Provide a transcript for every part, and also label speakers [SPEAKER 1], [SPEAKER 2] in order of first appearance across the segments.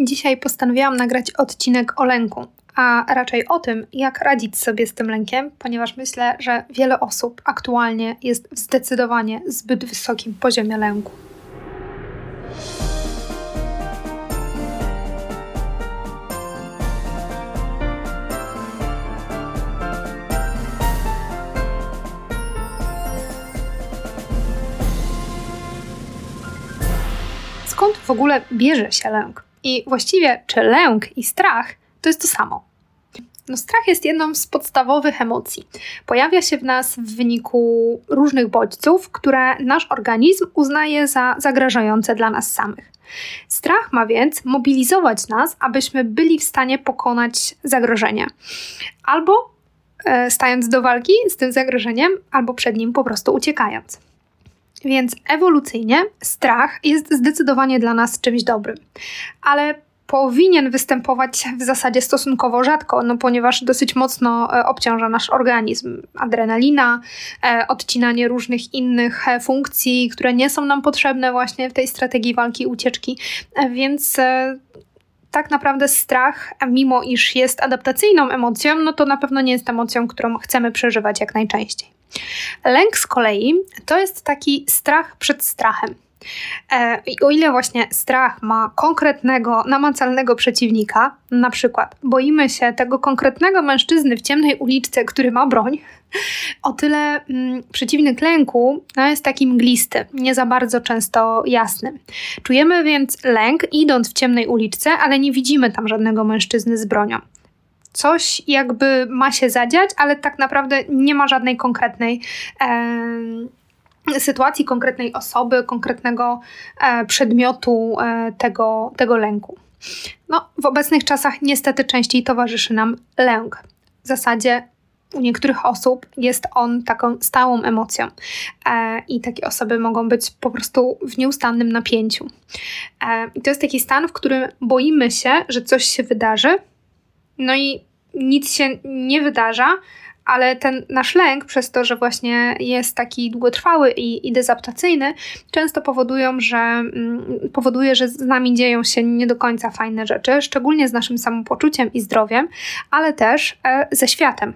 [SPEAKER 1] Dzisiaj postanowiłam nagrać odcinek o lęku, a raczej o tym, jak radzić sobie z tym lękiem, ponieważ myślę, że wiele osób aktualnie jest w zdecydowanie zbyt wysokim poziomie lęku. skąd w ogóle bierze się lęk? I właściwie, czy lęk i strach to jest to samo? No, strach jest jedną z podstawowych emocji. Pojawia się w nas w wyniku różnych bodźców, które nasz organizm uznaje za zagrażające dla nas samych. Strach ma więc mobilizować nas, abyśmy byli w stanie pokonać zagrożenie. Albo e, stając do walki z tym zagrożeniem, albo przed nim po prostu uciekając. Więc ewolucyjnie strach jest zdecydowanie dla nas czymś dobrym, ale powinien występować w zasadzie stosunkowo rzadko, no ponieważ dosyć mocno e, obciąża nasz organizm. Adrenalina, e, odcinanie różnych innych e, funkcji, które nie są nam potrzebne właśnie w tej strategii walki ucieczki, więc tak naprawdę strach, mimo iż jest adaptacyjną emocją, no to na pewno nie jest emocją, którą chcemy przeżywać jak najczęściej. Lęk z kolei to jest taki strach przed strachem. E, I o ile właśnie strach ma konkretnego, namacalnego przeciwnika, na przykład boimy się tego konkretnego mężczyzny w ciemnej uliczce, który ma broń, o tyle mm, przeciwnik lęku no, jest taki mglisty, nie za bardzo często jasny. Czujemy więc lęk idąc w ciemnej uliczce, ale nie widzimy tam żadnego mężczyzny z bronią coś jakby ma się zadziać, ale tak naprawdę nie ma żadnej konkretnej e, sytuacji, konkretnej osoby, konkretnego e, przedmiotu e, tego, tego lęku. No, w obecnych czasach niestety częściej towarzyszy nam lęk. W zasadzie u niektórych osób jest on taką stałą emocją e, i takie osoby mogą być po prostu w nieustannym napięciu. E, I to jest taki stan, w którym boimy się, że coś się wydarzy, no i nic się nie wydarza, ale ten nasz lęk, przez to, że właśnie jest taki długotrwały i, i dezaptacyjny, często powodują, że mm, powoduje, że z nami dzieją się nie do końca fajne rzeczy, szczególnie z naszym samopoczuciem i zdrowiem, ale też e, ze światem.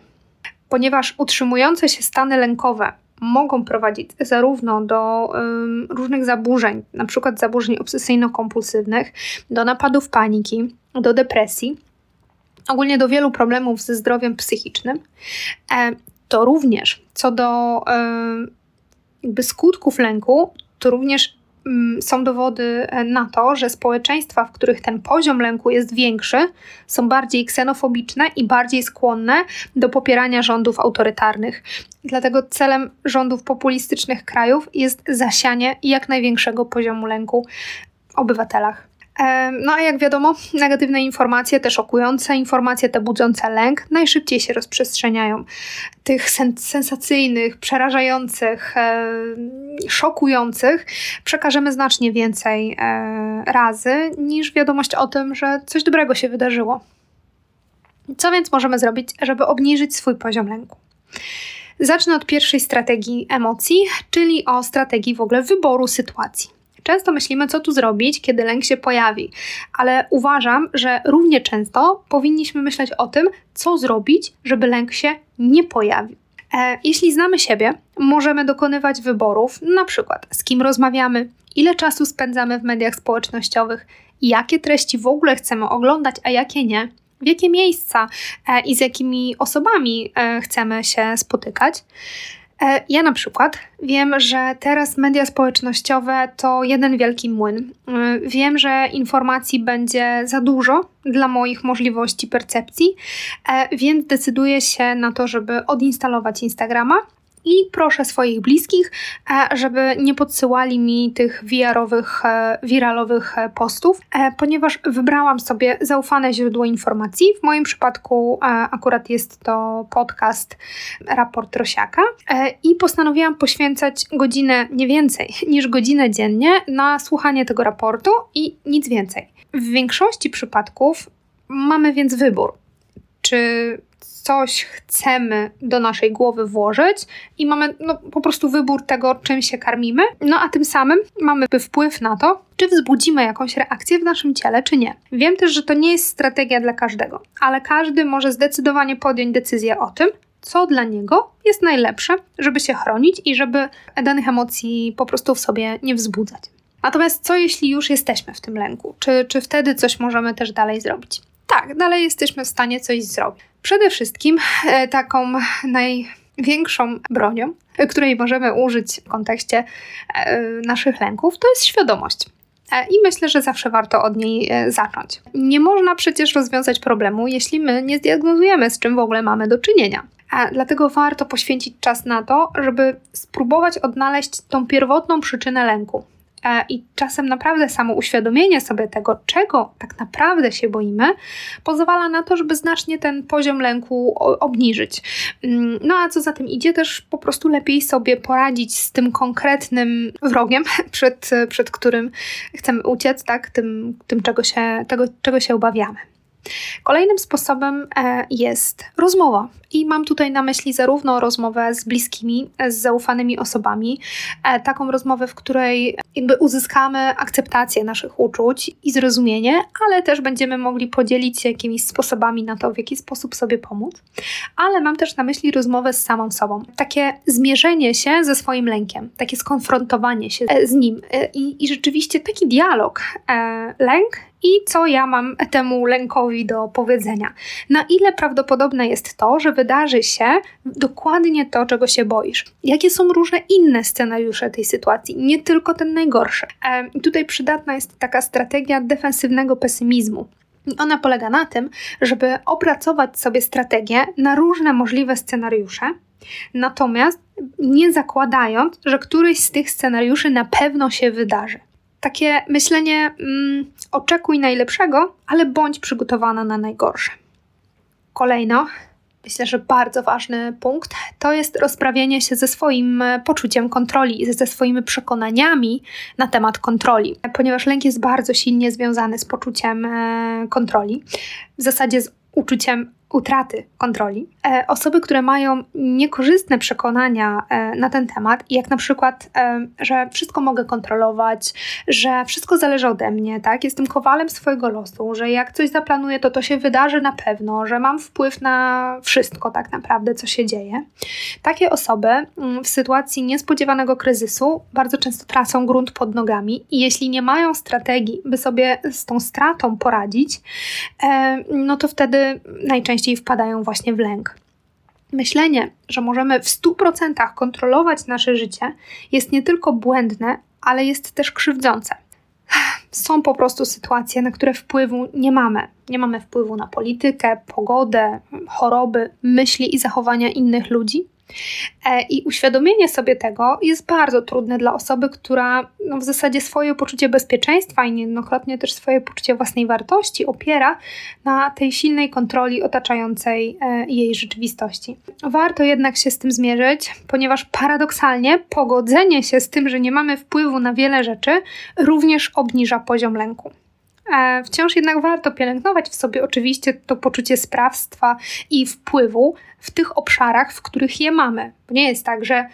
[SPEAKER 1] Ponieważ utrzymujące się stany lękowe mogą prowadzić zarówno do um, różnych zaburzeń, na przykład zaburzeń obsesyjno-kompulsywnych, do napadów paniki, do depresji, ogólnie do wielu problemów ze zdrowiem psychicznym, e, to również co do e, jakby skutków lęku, to również mm, są dowody e, na to, że społeczeństwa, w których ten poziom lęku jest większy, są bardziej ksenofobiczne i bardziej skłonne do popierania rządów autorytarnych. Dlatego celem rządów populistycznych krajów jest zasianie jak największego poziomu lęku w obywatelach. No a jak wiadomo, negatywne informacje, te szokujące informacje, te budzące lęk najszybciej się rozprzestrzeniają. Tych sen sensacyjnych, przerażających, e, szokujących przekażemy znacznie więcej e, razy niż wiadomość o tym, że coś dobrego się wydarzyło. Co więc możemy zrobić, żeby obniżyć swój poziom lęku? Zacznę od pierwszej strategii emocji, czyli o strategii w ogóle wyboru sytuacji. Często myślimy, co tu zrobić, kiedy lęk się pojawi, ale uważam, że równie często powinniśmy myśleć o tym, co zrobić, żeby lęk się nie pojawił. E, jeśli znamy siebie, możemy dokonywać wyborów, na przykład z kim rozmawiamy, ile czasu spędzamy w mediach społecznościowych, jakie treści w ogóle chcemy oglądać, a jakie nie, w jakie miejsca e, i z jakimi osobami e, chcemy się spotykać. E, ja na przykład wiem, że teraz media społecznościowe to jeden wielki młyn. E, wiem, że informacji będzie za dużo dla moich możliwości percepcji, e, więc decyduję się na to, żeby odinstalować Instagrama i proszę swoich bliskich, e, żeby nie podsyłali mi tych VR-owych, e, wiralowych e, postów, ponieważ wybrałam sobie zaufane źródło informacji. W moim przypadku akurat jest to podcast Raport Rosiaka i postanowiłam poświęcać godzinę, nie więcej niż godzinę dziennie na słuchanie tego raportu i nic więcej. W większości przypadków mamy więc wybór czy coś chcemy do naszej głowy włożyć i mamy no, po prostu wybór tego, czym się karmimy, no a tym samym mamy wpływ na to, czy wzbudzimy jakąś reakcję w naszym ciele, czy nie. Wiem też, że to nie jest strategia dla każdego, ale każdy może zdecydowanie podjąć decyzję o tym, co dla niego jest najlepsze, żeby się chronić i żeby danych emocji po prostu w sobie nie wzbudzać. Natomiast co jeśli już jesteśmy w tym lęku? Czy, czy wtedy coś możemy też dalej zrobić? Tak, dalej jesteśmy w stanie coś zrobić. Przede wszystkim e, taką największą bronią, której możemy użyć w kontekście e, naszych lęków, to jest świadomość. E, I myślę, że zawsze warto od niej zacząć. Nie można przecież rozwiązać problemu, jeśli my nie zdiagnozujemy, z czym w ogóle mamy do czynienia. Dlatego warto poświęcić czas na to, żeby spróbować odnaleźć tą pierwotną przyczynę lęku. E, I czasem naprawdę samo uświadomienie sobie tego, czego tak naprawdę się boimy, pozwala na to, żeby znacznie ten poziom lęku obniżyć. Mm, no a co za tym idzie, też po prostu lepiej sobie poradzić z tym konkretnym wrogiem, przed, przed którym chcemy uciec, tak? tym, tym czego, się, tego, czego się obawiamy. Kolejnym sposobem e, jest rozmowa. I mam tutaj na myśli zarówno rozmowę z bliskimi, z zaufanymi osobami, e, taką rozmowę, w której jakby uzyskamy akceptację naszych uczuć i zrozumienie, ale też będziemy mogli podzielić się jakimiś sposobami na to, w jaki sposób sobie pomóc. Ale mam też na myśli rozmowę z samą sobą. Takie zmierzenie się ze swoim lękiem, takie skonfrontowanie się e, z nim i, i rzeczywiście taki dialog. Lęk i co ja mam temu lękowi do powiedzenia. Na ile prawdopodobne jest to, że wydarzy się dokładnie to, czego się boisz? Jakie są różne inne scenariusze tej sytuacji, nie tylko ten najgorszy? I tutaj przydatna jest taka strategia defensywnego pesymizmu. Ona polega na tym, żeby opracować sobie strategię na różne możliwe scenariusze, natomiast nie zakładając, że któryś z tych scenariuszy na pewno się wydarzy takie myślenie mm, oczekuj najlepszego, ale bądź przygotowana na najgorsze. Kolejno, myślę, że bardzo ważny punkt to jest rozprawienie się ze swoim e, poczuciem kontroli, ze swoimi przekonaniami na temat kontroli, ponieważ lęk jest bardzo silnie związany z poczuciem e, kontroli, w zasadzie z uczuciem utraty kontroli. E, osoby, które mają niekorzystne przekonania e, na ten temat, jak na przykład, e, że wszystko mogę kontrolować, że wszystko zależy ode mnie, tak? Jestem kowalem swojego losu, że jak coś zaplanuję, to to się wydarzy na pewno, że mam wpływ na wszystko tak naprawdę, co się dzieje. Takie osoby mm, w sytuacji niespodziewanego kryzysu bardzo często tracą grunt pod nogami i jeśli nie mają strategii, by sobie z tą stratą poradzić, no to wtedy najczęściej najczęściej wpadają właśnie w lęk. Myślenie, że możemy w 100% kontrolować nasze życie, jest nie tylko błędne, ale jest też krzywdzące. Są po prostu sytuacje, na które wpływu nie mamy. Nie mamy wpływu na politykę, pogodę, choroby, myśli i zachowania innych ludzi, I uświadomienie sobie tego jest bardzo trudne dla osoby, która no, w zasadzie swoje poczucie bezpieczeństwa i niejednokrotnie też swoje poczucie własnej wartości opiera na tej silnej kontroli otaczającej e, jej rzeczywistości. Warto jednak się z tym zmierzyć, ponieważ paradoksalnie pogodzenie się z tym, że nie mamy wpływu na wiele rzeczy, również obniża poziom lęku. Wciąż jednak warto pielęgnować w sobie oczywiście to poczucie sprawstwa i wpływu w tych obszarach, w których je mamy. Bo nie jest tak, że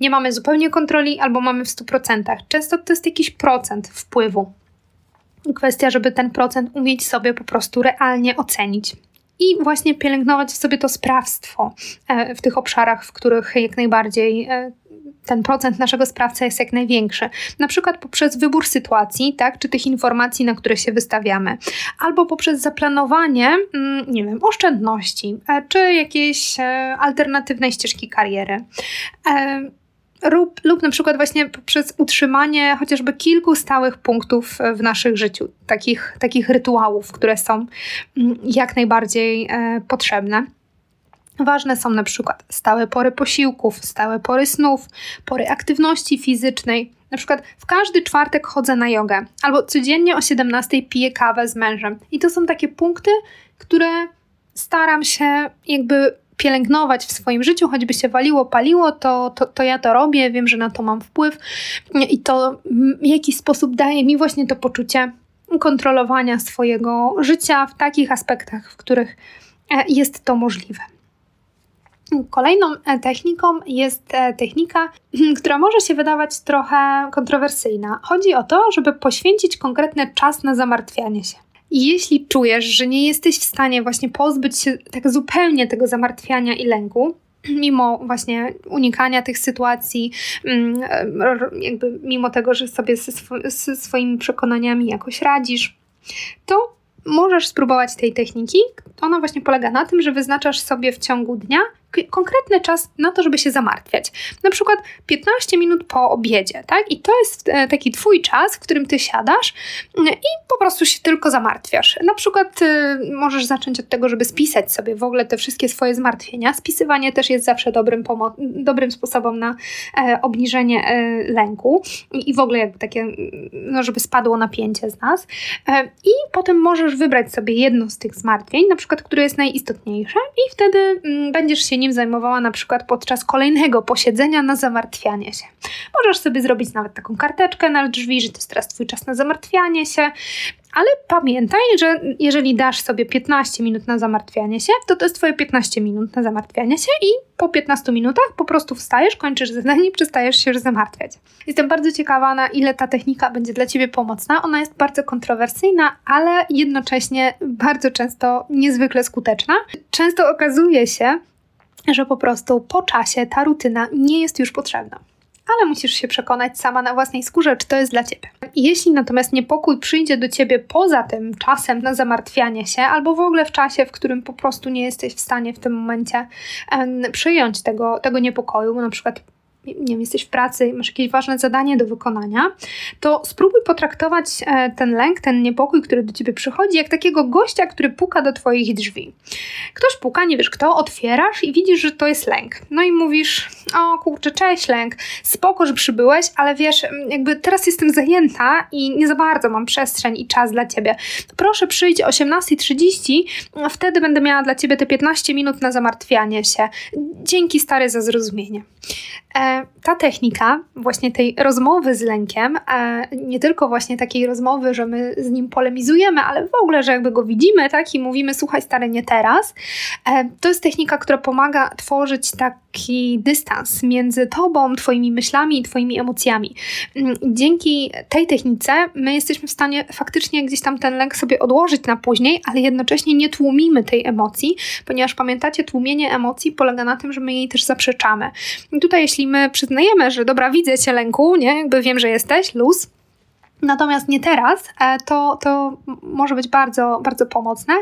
[SPEAKER 1] nie mamy zupełnie kontroli albo mamy w 100%. Często to jest jakiś procent wpływu. Kwestia, żeby ten procent umieć sobie po prostu realnie ocenić i właśnie pielęgnować w sobie to sprawstwo e, w tych obszarach, w których jak najbardziej e, ten procent naszego sprawca jest jak największy. Na przykład poprzez wybór sytuacji, tak, czy tych informacji, na które się wystawiamy, albo poprzez zaplanowanie, mm, nie wiem, oszczędności, e, czy jakiejś alternatywnej ścieżki kariery lub, lub na przykład właśnie przez utrzymanie chociażby kilku stałych punktów w naszych życiu, takich, takich rytuałów, które są mm, jak najbardziej e, potrzebne. Ważne są na przykład stałe pory posiłków, stałe pory snów, pory aktywności fizycznej. Na przykład w każdy czwartek chodzę na jogę, albo codziennie o 17 piję kawę z mężem. I to są takie punkty, które staram się jakby pielęgnować w swoim życiu, choćby się waliło, paliło, to, to, to ja to robię, wiem, że na to mam wpływ i to w jakiś sposób daje mi właśnie to poczucie kontrolowania swojego życia w takich aspektach, w których jest to możliwe. Kolejną techniką jest technika, która może się wydawać trochę kontrowersyjna. Chodzi o to, żeby poświęcić konkretny czas na zamartwianie się. I jeśli czujesz, że nie jesteś w stanie właśnie pozbyć się tak zupełnie tego zamartwiania i lęku, mimo właśnie unikania tych sytuacji, mm, jakby mimo tego, że sobie ze swoimi przekonaniami jakoś radzisz, to możesz spróbować tej techniki. Ona właśnie polega na tym, że wyznaczasz sobie w ciągu dnia konkretny czas na to, żeby się zamartwiać. Na przykład 15 minut po obiedzie, tak? I to jest e, taki twój czas, w którym ty siadasz mm, i po prostu się tylko zamartwiasz. Na przykład y, możesz zacząć od tego, żeby spisać sobie w ogóle te wszystkie swoje zmartwienia. Spisywanie też jest zawsze dobrym, dobrym sposobem na e, obniżenie e, lęku i, w ogóle jakby takie, no żeby spadło napięcie z nas. E, I potem możesz wybrać sobie jedno z tych zmartwień, na przykład, które jest najistotniejsze i wtedy mm, będziesz się nim zajmowała na przykład podczas kolejnego posiedzenia na zamartwianie się. Możesz sobie zrobić nawet taką karteczkę na drzwi, że to jest teraz Twój czas na zamartwianie się, ale pamiętaj, że jeżeli dasz sobie 15 minut na zamartwianie się, to to jest Twoje 15 minut na zamartwianie się i po 15 minutach po prostu wstajesz, kończysz zadanie i przestajesz się zamartwiać. Jestem bardzo ciekawa, na ile ta technika będzie dla Ciebie pomocna. Ona jest bardzo kontrowersyjna, ale jednocześnie bardzo często niezwykle skuteczna. Często okazuje się, że po prostu po czasie ta rutyna nie jest już potrzebna ale musisz się przekonać sama na własnej skórze, czy to jest dla ciebie. Jeśli natomiast niepokój przyjdzie do ciebie poza tym czasem na zamartwianie się, albo w ogóle w czasie, w którym po prostu nie jesteś w stanie w tym momencie przyjąć tego, tego niepokoju, na przykład nie wiem, jesteś w pracy masz jakieś ważne zadanie do wykonania, to spróbuj potraktować e, ten lęk, ten niepokój, który do ciebie przychodzi, jak takiego gościa, który puka do twoich drzwi. Ktoś puka, nie wiesz kto, otwierasz i widzisz, że to jest lęk. No i mówisz, o kurczę, cześć lęk, spoko, że przybyłeś, ale wiesz, jakby teraz jestem zajęta i nie za bardzo mam przestrzeń i czas dla ciebie. Proszę przyjdź o 18.30, wtedy będę miała dla ciebie te 15 minut na zamartwianie się. Dzięki stary za zrozumienie. E, ta technika właśnie tej rozmowy z lękiem, nie tylko właśnie takiej rozmowy, że my z nim polemizujemy, ale w ogóle, że jakby go widzimy, tak, i mówimy, słuchaj stary, nie teraz, e, to jest technika, która pomaga tworzyć taki dystans między tobą, twoimi myślami i twoimi emocjami. Mm, dzięki tej technice my jesteśmy w stanie faktycznie gdzieś tam ten lęk sobie odłożyć na później, ale jednocześnie nie tłumimy tej emocji, ponieważ pamiętacie, tłumienie emocji polega na tym, że my jej też zaprzeczamy. I tutaj jeśli my przyznajemy, że dobra, widzę cię lęku, nie? Jakby wiem, że jesteś, luz, Natomiast nie teraz, e, to, to może być bardzo, bardzo pomocne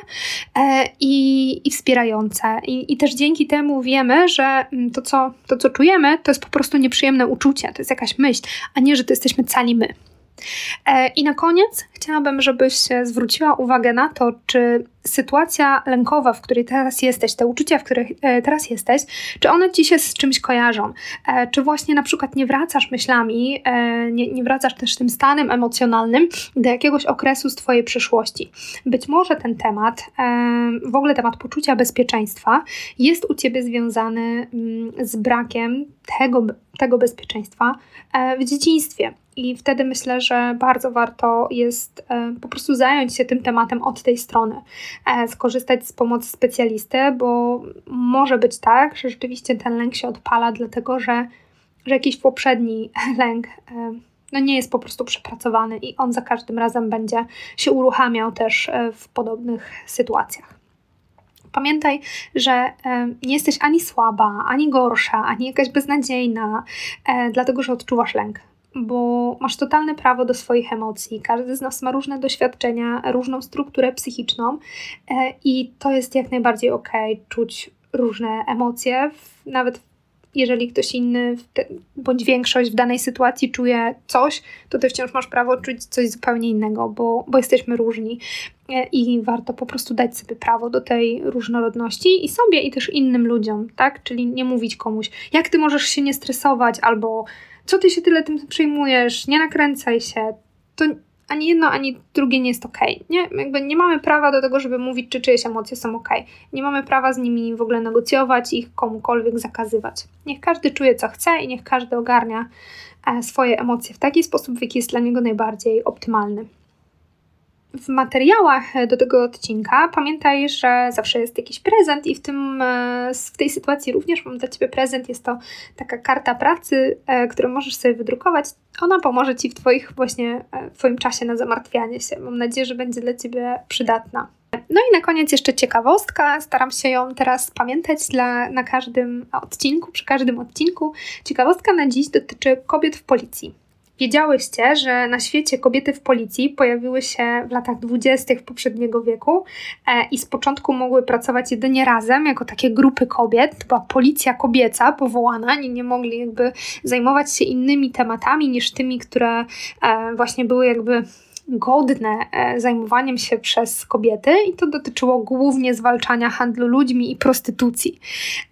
[SPEAKER 1] e, i, i wspierające. I, I też dzięki temu wiemy, że mm, to co, to, co czujemy, to jest po prostu nieprzyjemne uczucie, to jest jakaś myśl, a nie, że to jesteśmy cali my. E, I na koniec chciałabym, żebyś zwróciła uwagę na to, czy sytuacja lękowa, w której teraz jesteś, te uczucia, w których e, teraz jesteś, czy one ci się z czymś kojarzą? E, czy właśnie na przykład nie wracasz myślami, nie, nie wracasz też tym stanem emocjonalnym do jakiegoś okresu z Twojej przeszłości? Być może ten temat, w ogóle temat poczucia bezpieczeństwa, jest u Ciebie związany mm, z brakiem tego, tego bezpieczeństwa w dzieciństwie. I wtedy myślę, że bardzo warto jest e, po prostu zająć się tym tematem od tej strony, e, skorzystać z pomocy specjalisty, bo może być tak, że rzeczywiście ten lęk się odpala, dlatego że, że jakiś poprzedni lęk e, no nie jest po prostu przepracowany i on za każdym razem będzie się uruchamiał też w podobnych sytuacjach. Pamiętaj, że nie jesteś ani słaba, ani gorsza, ani jakaś beznadziejna, dlatego że odczuwasz lęk bo masz totalne prawo do swoich emocji. Każdy z nas ma różne doświadczenia, różną strukturę psychiczną e, i to jest jak najbardziej ok, czuć różne emocje, nawet jeżeli ktoś inny bądź większość w danej sytuacji czuje coś, to ty wciąż masz prawo czuć coś zupełnie innego, bo, bo jesteśmy różni e, i warto po prostu dać sobie prawo do tej różnorodności i sobie, i też innym ludziom, tak? Czyli nie mówić komuś, jak ty możesz się nie stresować, albo co ty się tyle tym przejmujesz, nie nakręcaj się. To ani jedno, ani drugie nie jest ok. Nie, jakby nie mamy prawa do tego, żeby mówić, czy czyjeś emocje są ok. Nie mamy prawa z nimi w ogóle negocjować, ich komukolwiek zakazywać. Niech każdy czuje, co chce i niech każdy ogarnia e, swoje emocje w taki sposób, w jaki jest dla niego najbardziej optymalny. W materiałach do tego odcinka pamiętaj, że zawsze jest jakiś prezent i w, tym, e, w tej sytuacji również mam dla Ciebie prezent. Jest to taka karta pracy, e, którą możesz sobie wydrukować. Ona pomoże Ci w Twoich właśnie, e, w Twoim czasie na zamartwianie się. Mam nadzieję, że będzie dla Ciebie przydatna. No i na koniec jeszcze ciekawostka. Staram się ją teraz pamiętać dla, na każdym odcinku, przy każdym odcinku. Ciekawostka na dziś dotyczy kobiet w policji. Wiedziałyście, że na świecie kobiety w policji pojawiły się w latach dwudziestych poprzedniego wieku e, i z początku mogły pracować jedynie razem, jako takie grupy kobiet. To była policja kobieca powołana, nie, nie mogli jakby zajmować się innymi tematami niż tymi, które e, właśnie były jakby godne e, zajmowaniem się przez kobiety i to dotyczyło głównie zwalczania handlu ludźmi i prostytucji.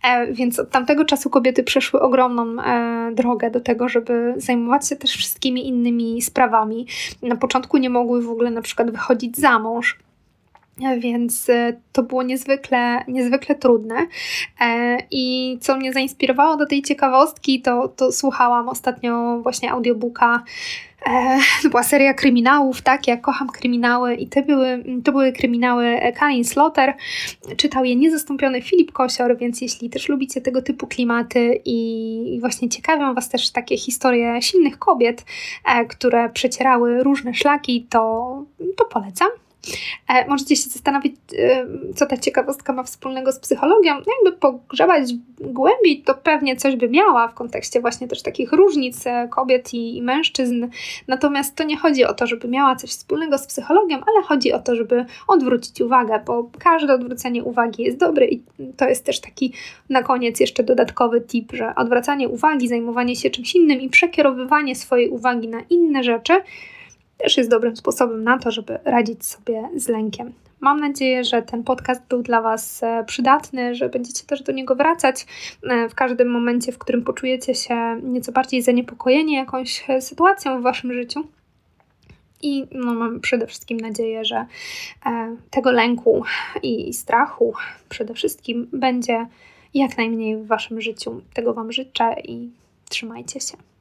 [SPEAKER 1] E, więc od tamtego czasu kobiety przeszły ogromną e, drogę do tego, żeby zajmować się też wszystkimi innymi sprawami. Na początku nie mogły w ogóle na przykład wychodzić za mąż. Więc to było niezwykle, niezwykle trudne. I co mnie zainspirowało do tej ciekawostki, to, to słuchałam ostatnio właśnie audiobooka E, to była seria kryminałów, tak? Ja kocham kryminały i to były, to były kryminały Karin Slaughter. Czytał je niezastąpiony Filip Kosior, więc jeśli też lubicie tego typu klimaty i właśnie ciekawią Was też takie historie silnych kobiet, e, które przecierały różne szlaki, to, to polecam. E, możecie się zastanowić, e, co ta ciekawostka ma wspólnego z psychologią. No jakby pogrzebać głębiej, to pewnie coś by miała w kontekście właśnie też takich różnic e, kobiet i, i mężczyzn. Natomiast to nie chodzi o to, żeby miała coś wspólnego z psychologią, ale chodzi o to, żeby odwrócić uwagę, bo każde odwrócenie uwagi jest dobre i to jest też taki na koniec jeszcze dodatkowy tip, że odwracanie uwagi, zajmowanie się czymś innym i przekierowywanie swojej uwagi na inne rzeczy też jest dobrym sposobem na to, żeby radzić sobie z lękiem. Mam nadzieję, że ten podcast był dla Was e, przydatny, że będziecie też do niego wracać e, w każdym momencie, w którym poczujecie się nieco bardziej zaniepokojeni jakąś e, sytuacją w Waszym życiu. I no, mam przede wszystkim nadzieję, że tego lęku i strachu przede wszystkim będzie jak najmniej w Waszym życiu. Tego Wam życzę i trzymajcie się.